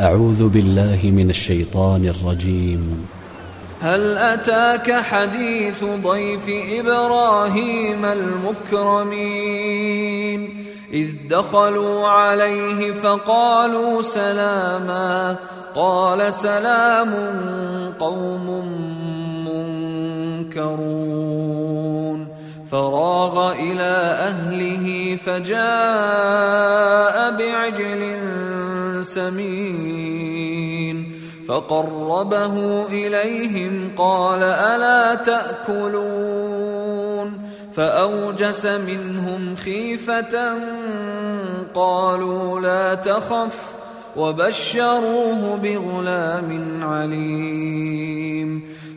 أعوذ بالله من الشيطان الرجيم. هل أتاك حديث ضيف إبراهيم المكرمين؟ إذ دخلوا عليه فقالوا سلاما. قال سلام قوم منكرون. فراغ إلى أهله فجاء بعجل سمين. فقربه إليهم قال ألا تأكلون؟ فأوجس منهم خيفة قالوا لا تخف وبشروه بغلام عليم.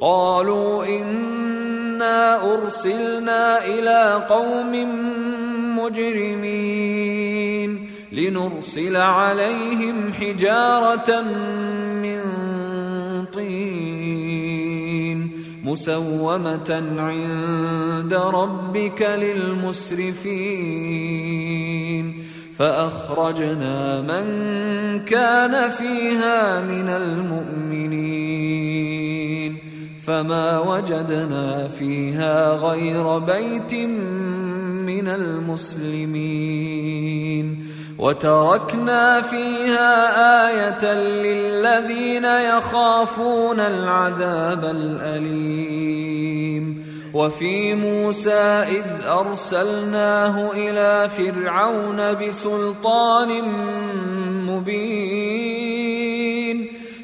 قالوا إنا أرسلنا إلى قوم مجرمين لنرسل عليهم حجارة من طين مسومة عند ربك للمسرفين فأخرجنا من كان فيها من المؤمنين فما وجدنا فيها غير بيت من المسلمين. وتركنا فيها آية للذين يخافون العذاب الأليم. وفي موسى إذ أرسلناه إلى فرعون بسلطان مبين.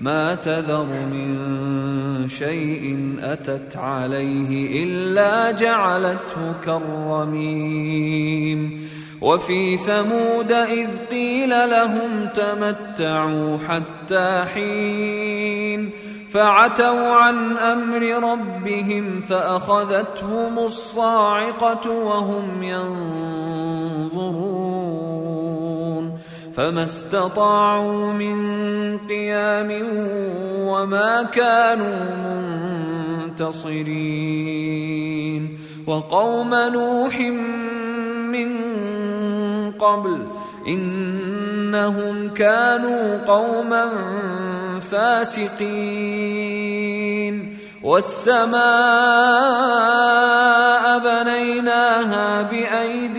ما تذر من شيء أتت عليه إلا جعلته كالرميم. وفي ثمود إذ قيل لهم تمتعوا حتى حين فعتوا عن أمر ربهم فأخذتهم الصاعقة وهم ينظرون. فما استطاعوا من قيام وما كانوا منتصرين. وقوم نوح من قبل إنهم كانوا قوما فاسقين. والسماء بنيناها بأيد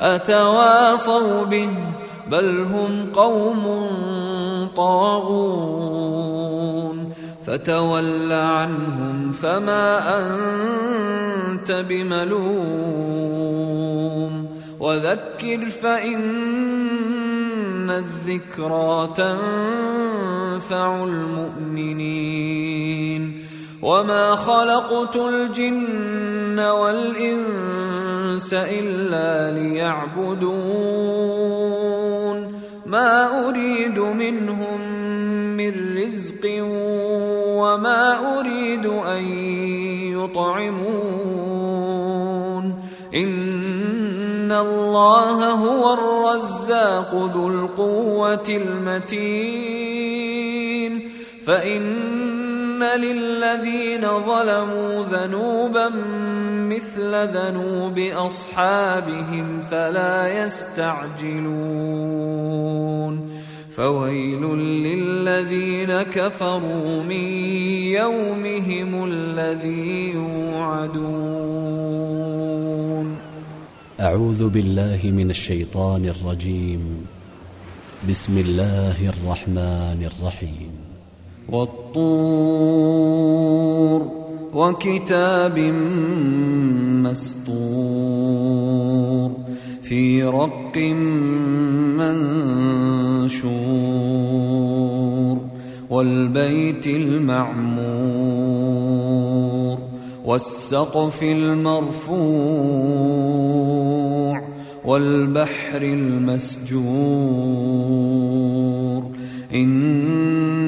أتواصوا به بل هم قوم طاغون فتول عنهم فما أنت بملوم وذكر فإن الذكرى تنفع المؤمنين وما خلقت الجن والانس إلا ليعبدون ما أريد منهم من رزق وما أريد أن يطعمون إن الله هو الرزاق ذو القوة المتين فإن للذين ظلموا ذنوبا مثل ذنوب أصحابهم فلا يستعجلون فويل للذين كفروا من يومهم الذي يوعدون أعوذ بالله من الشيطان الرجيم. بسم الله الرحمن الرحيم. والطور وكتاب مسطور في رق منشور والبيت المعمور والسقف المرفوع والبحر المسجور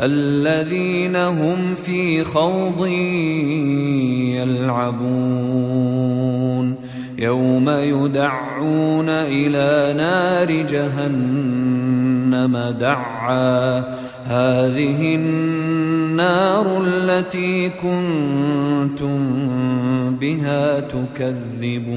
الذين هم في خوض يلعبون. يوم يدعون إلى نار جهنم دعا. هذه النار التي كنتم بها تكذبون.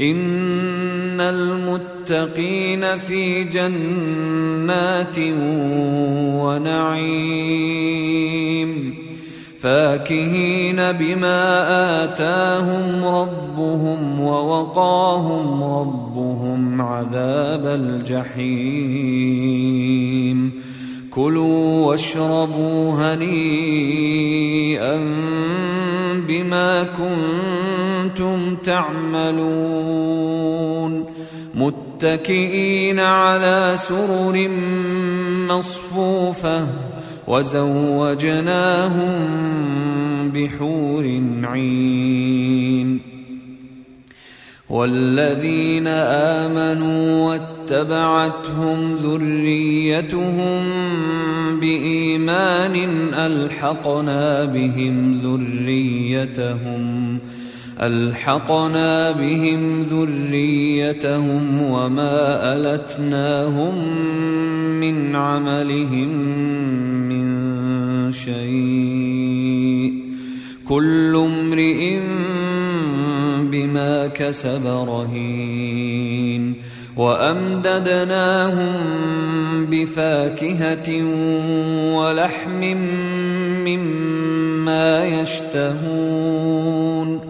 إن المتقين في جنات ونعيم فاكهين بما آتاهم ربهم ووقاهم ربهم عذاب الجحيم كلوا واشربوا هنيئا بما كنتم تعملون متكئين على سرر مصفوفة وزوجناهم بحور عين. والذين آمنوا واتبعتهم ذريتهم بإيمان ألحقنا بهم ذريتهم ألحقنا بهم ذريتهم وما ألتناهم من عملهم من شيء. كل امرئ بما كسب رهين. وأمددناهم بفاكهة ولحم مما يشتهون.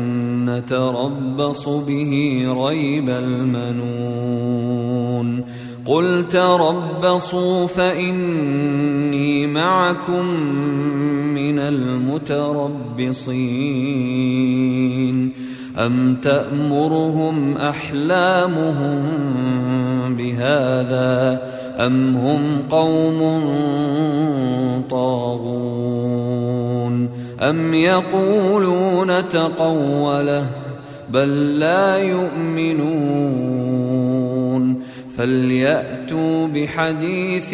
نتربص به ريب المنون. قل تربصوا فإني معكم من المتربصين. أم تأمرهم أحلامهم بهذا أم هم قوم طاغون؟ ام يقولون تقوله بل لا يؤمنون فلياتوا بحديث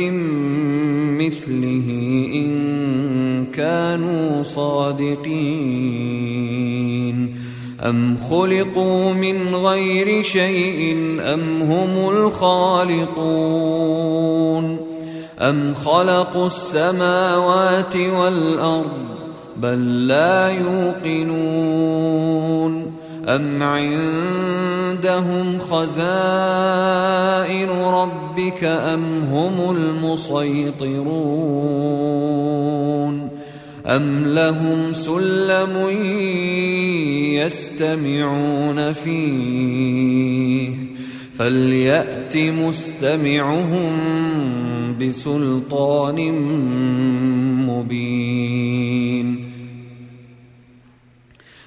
مثله ان كانوا صادقين ام خلقوا من غير شيء ام هم الخالقون ام خلقوا السماوات والارض بل لا يوقنون أم عندهم خزائن ربك أم هم المسيطرون أم لهم سلم يستمعون فيه فليأت مستمعهم بسلطان مبين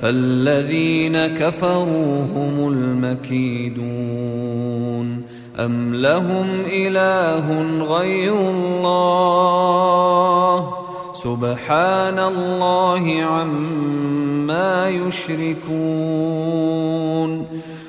فالذين كفروا هم المكيدون أم لهم إله غير الله سبحان الله عما يشركون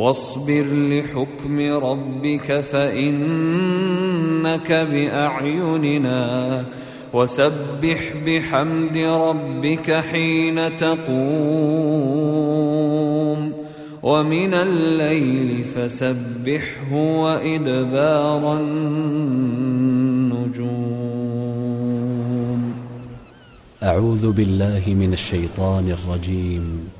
واصبر لحكم ربك فإنك بأعيننا وسبح بحمد ربك حين تقوم ومن الليل فسبحه وإدبار النجوم. أعوذ بالله من الشيطان الرجيم.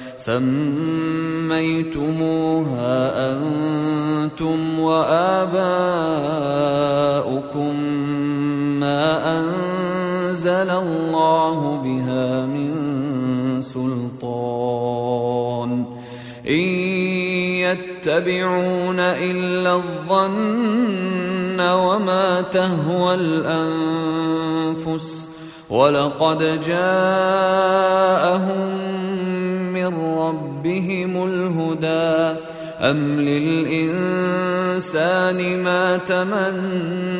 سميتموها أنتم وآباؤكم ما أنزل الله بها من سلطان. إن يتبعون إلا الظن وما تهوى الأنفس ولقد جاءهم من ربهم الهدى أم للإنسان ما تمنى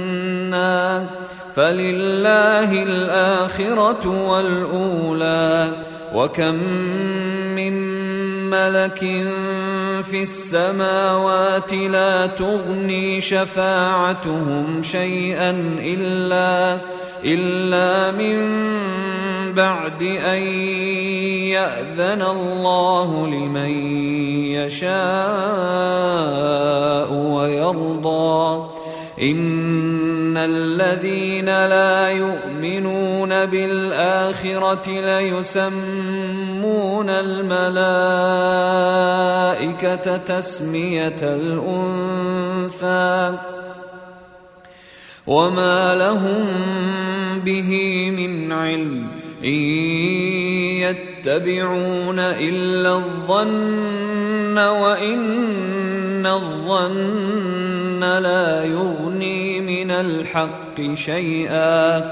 فلله الآخرة والأولى وكم من ملك في السماوات لا تغني شفاعتهم شيئا إلا إلا من بعد أن يأذن الله لمن يشاء ويرضى إن الذين لا يؤمنون بالآخرة ليسمون الملائكة تسمية الأنثى وما لهم به من علم إن يتبعون إلا الظن وإن الظن لا يغني من الحق شيئا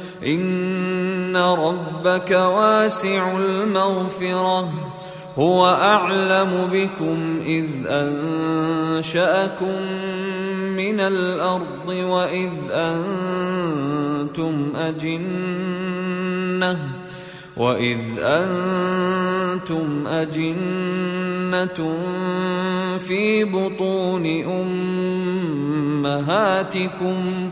إن ربك واسع المغفرة هو أعلم بكم إذ أنشأكم من الأرض وإذ أنتم أجنة وإذ أنتم أجنة في بطون أمهاتكم.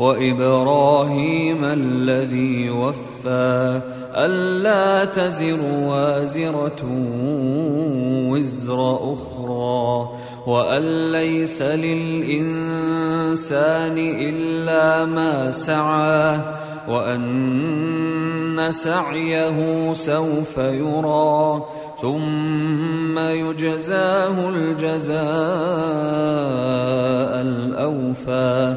وإبراهيم الذي وفى ألا تزر وازرة وزر أخرى وأن ليس للإنسان إلا ما سعى وأن سعيه سوف يرى ثم يجزاه الجزاء الأوفى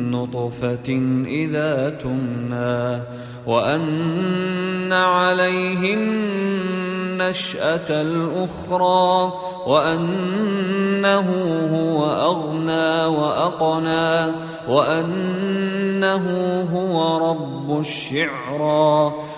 نطفة إذا تمنى وأن عليه النشأة الأخرى وأنه هو أغنى وأقنى وأنه هو رب الشعرى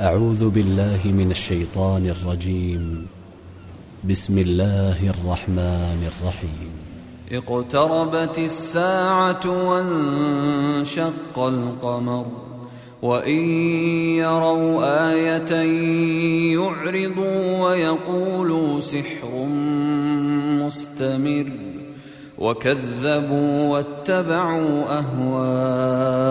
أعوذ بالله من الشيطان الرجيم. بسم الله الرحمن الرحيم. اقتربت الساعة وانشق القمر وإن يروا آية يعرضوا ويقولوا سحر مستمر. وكذبوا واتبعوا أهواءهم.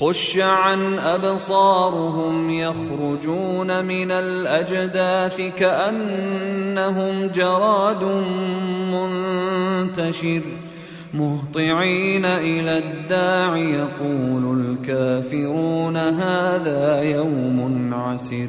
خش عن أبصارهم يخرجون من الأجداث كأنهم جراد منتشر. مهطعين إلى الداع يقول الكافرون هذا يوم عسر.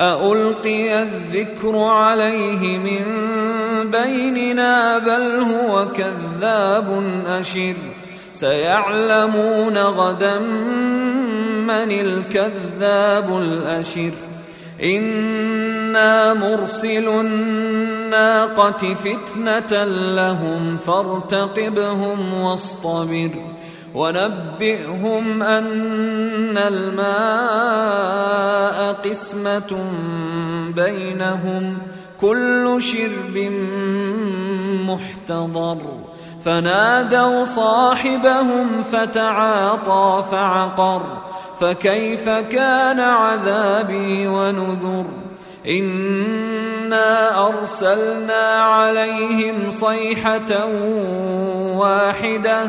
ألقي الذكر عليه من بيننا بل هو كذاب أشر سيعلمون غدا من الكذاب الأشر إنا مرسل الناقة فتنة لهم فارتقبهم واصطبر ونبئهم أن الماء قسمة بينهم كل شرب محتضر. فنادوا صاحبهم فتعاطى فعقر. فكيف كان عذابي ونذر؟ إنا أرسلنا عليهم صيحة واحدة.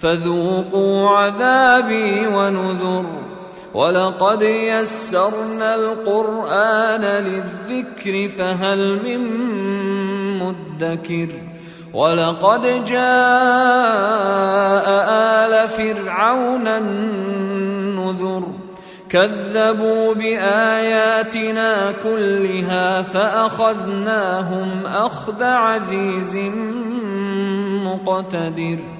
فذوقوا عذابي ونذر. ولقد يسرنا القرآن للذكر فهل من مدكر؟ ولقد جاء آل فرعون النذر. كذبوا بآياتنا كلها فأخذناهم أخذ عزيز مقتدر.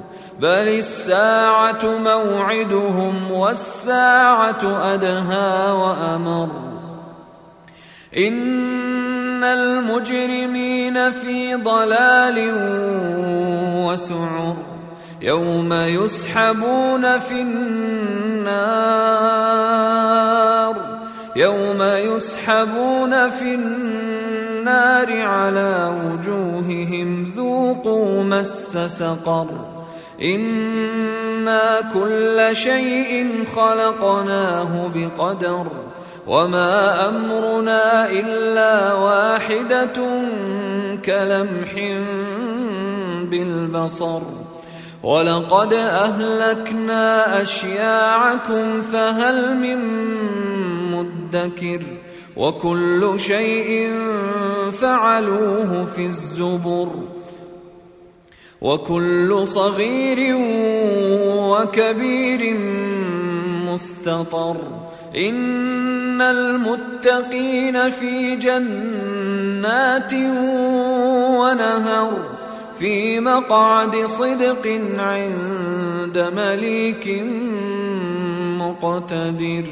بل الساعة موعدهم والساعة ادهى وامر ان المجرمين في ضلال وسعر يوم يسحبون في النار يوم يسحبون في النار على وجوههم ذوقوا مس سقر أنا كل شيء خلقناه بقدر وما امرنا الا واحدة كلمح بالبصر ولقد اهلكنا اشياعكم فهل من مدكر وكل شيء فعلوه في الزبر وكل صغير وكبير مستطر. إن المتقين في جنات ونهر في مقعد صدق عند مليك مقتدر.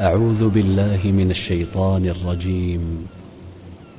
أعوذ بالله من الشيطان الرجيم.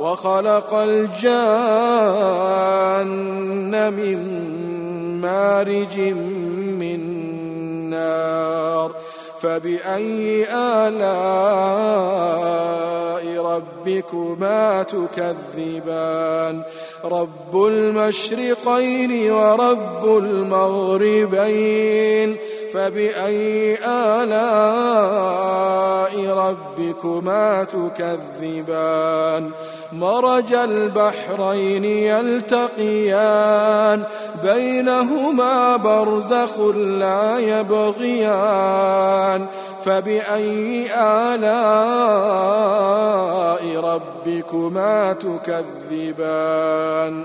وخلق الجان من مارج من نار فبأي آلاء ربكما تكذبان؟ رب المشرقين ورب المغربين. فبأي آلاء ربكما تكذبان؟ مرج البحرين يلتقيان بينهما برزخ لا يبغيان. فبأي آلاء ربكما تكذبان؟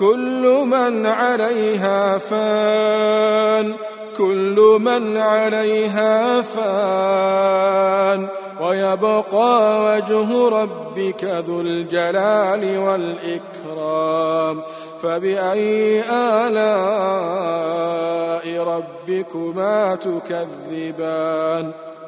كل من عليها فان كل من عليها فان. ويبقى وجه ربك ذو الجلال والإكرام. فبأي آلاء ربكما تكذبان؟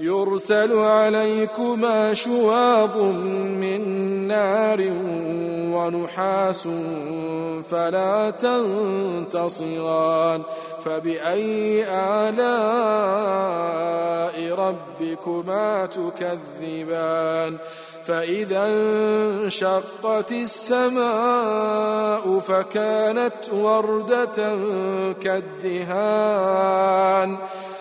يرسل عليكما شواب من نار ونحاس فلا تنتصران فبأي آلاء ربكما تكذبان فإذا انشقت السماء فكانت وردة كالدهان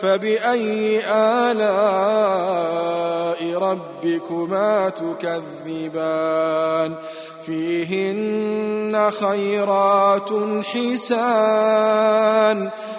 فبأي آلاء ربكما تكذبان؟ فيهن خيرات حسان.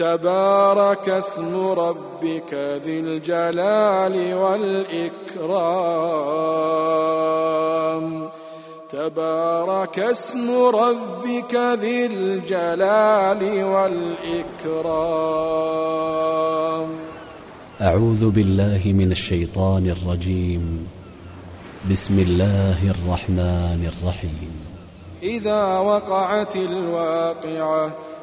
تبارك اسم ربك ذي الجلال والإكرام. تبارك اسم ربك ذي الجلال والإكرام. أعوذ بالله من الشيطان الرجيم. بسم الله الرحمن الرحيم. إذا وقعت الواقعة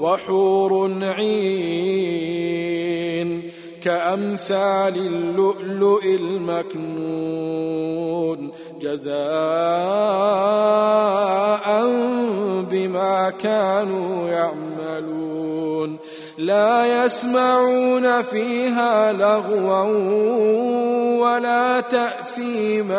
وحور عين كأمثال اللؤلؤ المكنون جزاء بما كانوا يعملون لا يسمعون فيها لغوا ولا تأثيما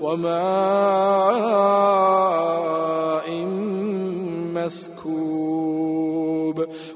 وماء مسكوب.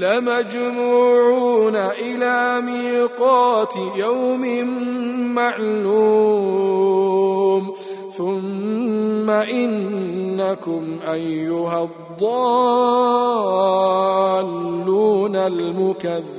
لمجموعون إلى ميقات يوم معلوم. ثم إنكم أيها الضالون المكذبون.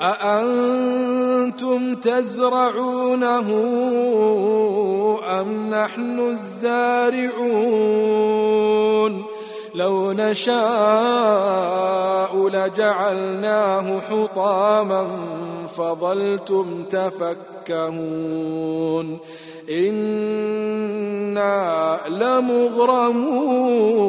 أأنتم تزرعونه أم نحن الزارعون؟ لو نشاء لجعلناه حطاما فظلتم تفكهون. إنا لمغرمون.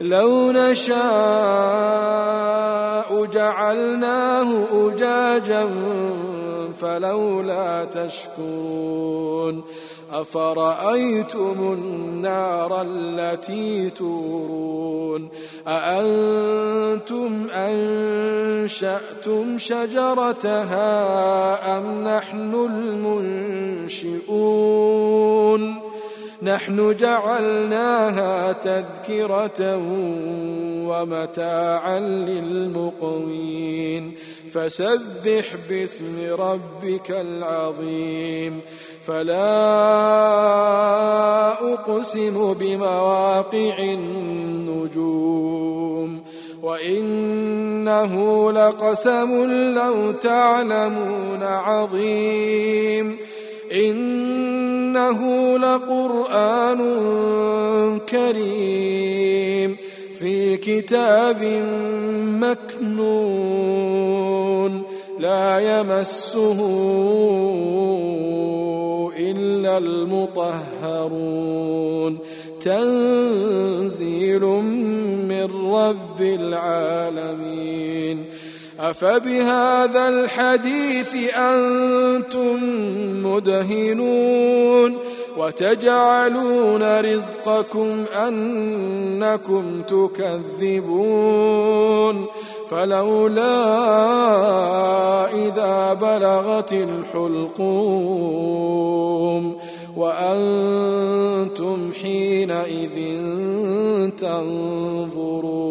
لو نشاء جعلناه أجاجا فلولا تشكرون أفرأيتم النار التي تورون أأنتم أنشأتم شجرتها أم نحن المنشئون نحن جعلناها تذكرة ومتاعا للمقوين. فسبح باسم ربك العظيم. فلا أقسم بمواقع النجوم. وإنه لقسم لو تعلمون عظيم. إنه لقرآن كريم في كتاب مكنون لا يمسه إلا المطهرون. تنزيل من رب العالمين. أفبهذا الحديث أنتم مدهنون وتجعلون رزقكم أنكم تكذبون فلولا إذا بلغت الحلقوم وأنتم حينئذ تنظرون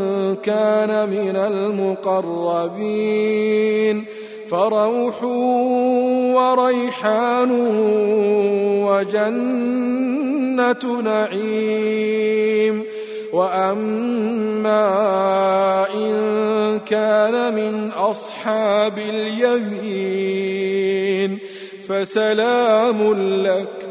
كان من المقربين فروح وريحان وجنة نعيم وأما إن كان من أصحاب اليمين فسلام لك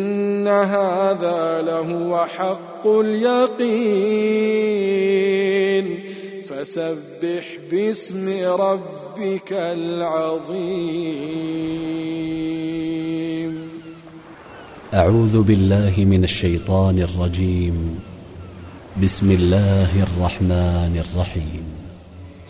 هذا لهو حق اليقين. فسبح باسم ربك العظيم. أعوذ بالله من الشيطان الرجيم. بسم الله الرحمن الرحيم.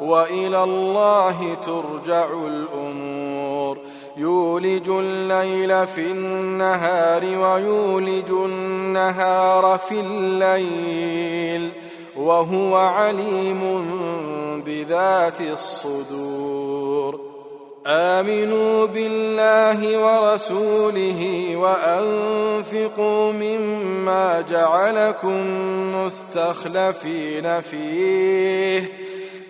وإلى الله ترجع الأمور. يولج الليل في النهار ويولج النهار في الليل وهو عليم بذات الصدور. آمنوا بالله ورسوله وأنفقوا مما جعلكم مستخلفين فيه.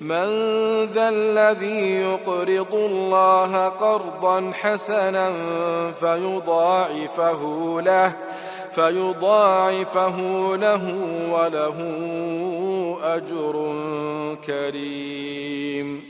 من ذا الذي يقرض الله قرضا حسنا فيضاعفه له فيضاعفه له وله أجر كريم.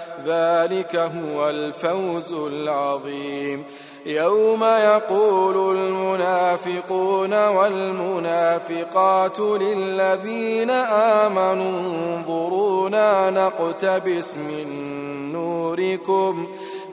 ذلك هو الفوز العظيم. يوم يقول المنافقون والمنافقات للذين آمنوا انظرونا نقتبس من نوركم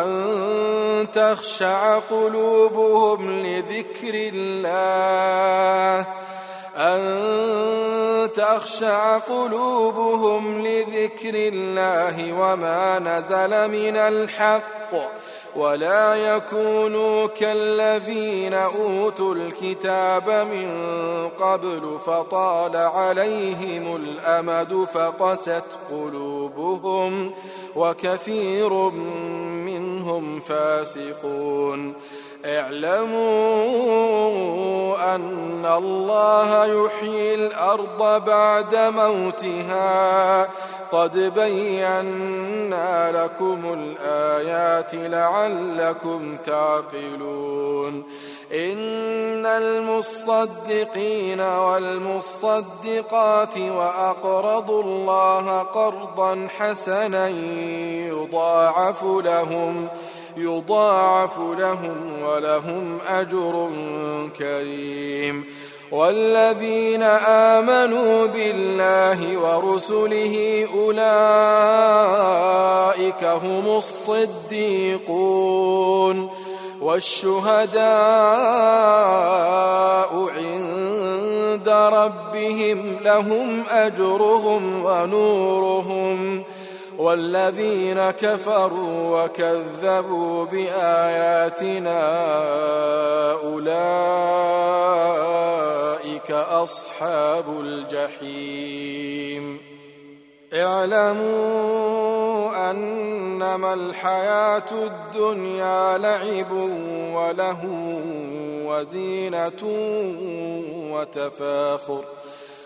أن تخشع قلوبهم لذكر الله. أن تخشع قلوبهم لذكر الله وما نزل من الحق. ولا يكونوا كالذين أوتوا الكتاب من قبل فطال عليهم الأمد فقست قلوبهم وكثير منهم فاسقون. اعلموا أن الله يحيي الأرض بعد موتها. قد بينا لكم الآيات لعلكم تعقلون. إن المصدقين والمصدقات وأقرضوا الله قرضا حسنا يضاعف لهم. يضاعف لهم ولهم أجر كريم. والذين آمنوا بالله ورسله أولئك هم الصديقون. والشهداء عند ربهم لهم أجرهم ونورهم. والذين كفروا وكذبوا بآياتنا أولئك أصحاب الجحيم. اعلموا أنما الحياة الدنيا لعب وله وزينة وتفاخر.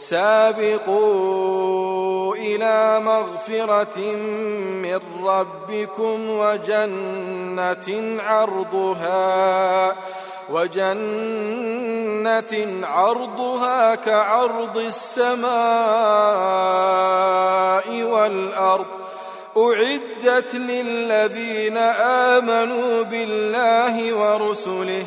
سابقوا إلى مغفرة من ربكم وجنة عرضها وجنة عرضها كعرض السماء والأرض. أعدت للذين آمنوا بالله ورسله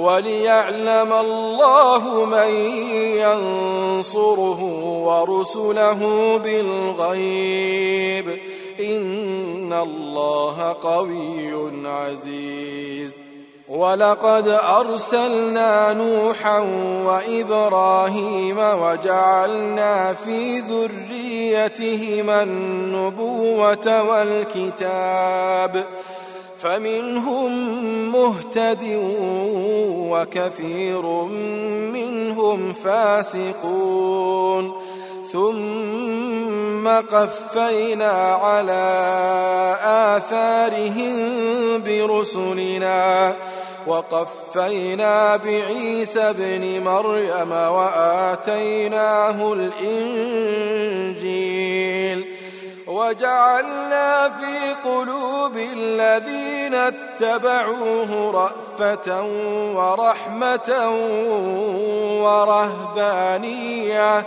وليعلم الله من ينصره ورسله بالغيب. إن الله قوي عزيز. ولقد أرسلنا نوحا وإبراهيم وجعلنا في ذريتهما النبوة والكتاب. فمنهم مهتد وكثير منهم فاسقون. ثم قفينا على آثارهم برسلنا وقفينا بعيسى ابن مريم وآتيناه الإنجيل وجعلنا في قلوب الذين اتبعوه رأفة ورحمة ورهبانية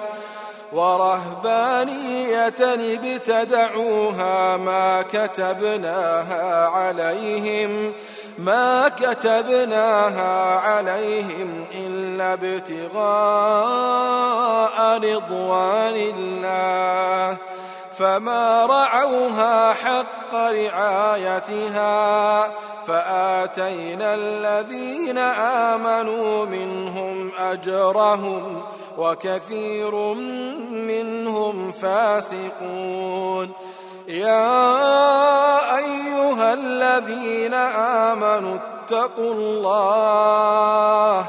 ورهبانية ابتدعوها ما كتبناها عليهم ما كتبناها عليهم إلا ابتغاء رضوان الله فما رعوها حق رعايتها فآتينا الذين آمنوا منهم أجرهم وكثير منهم فاسقون. يا أيها الذين آمنوا اتقوا الله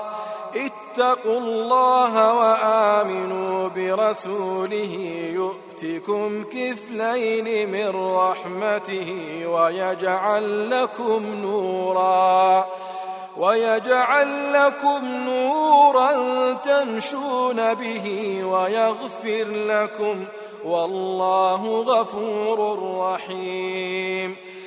اتقوا الله وآمنوا برسوله يؤتكم كفلين من رحمته ويجعل لكم نورا ويجعل لكم نورا تمشون به ويغفر لكم والله غفور رحيم.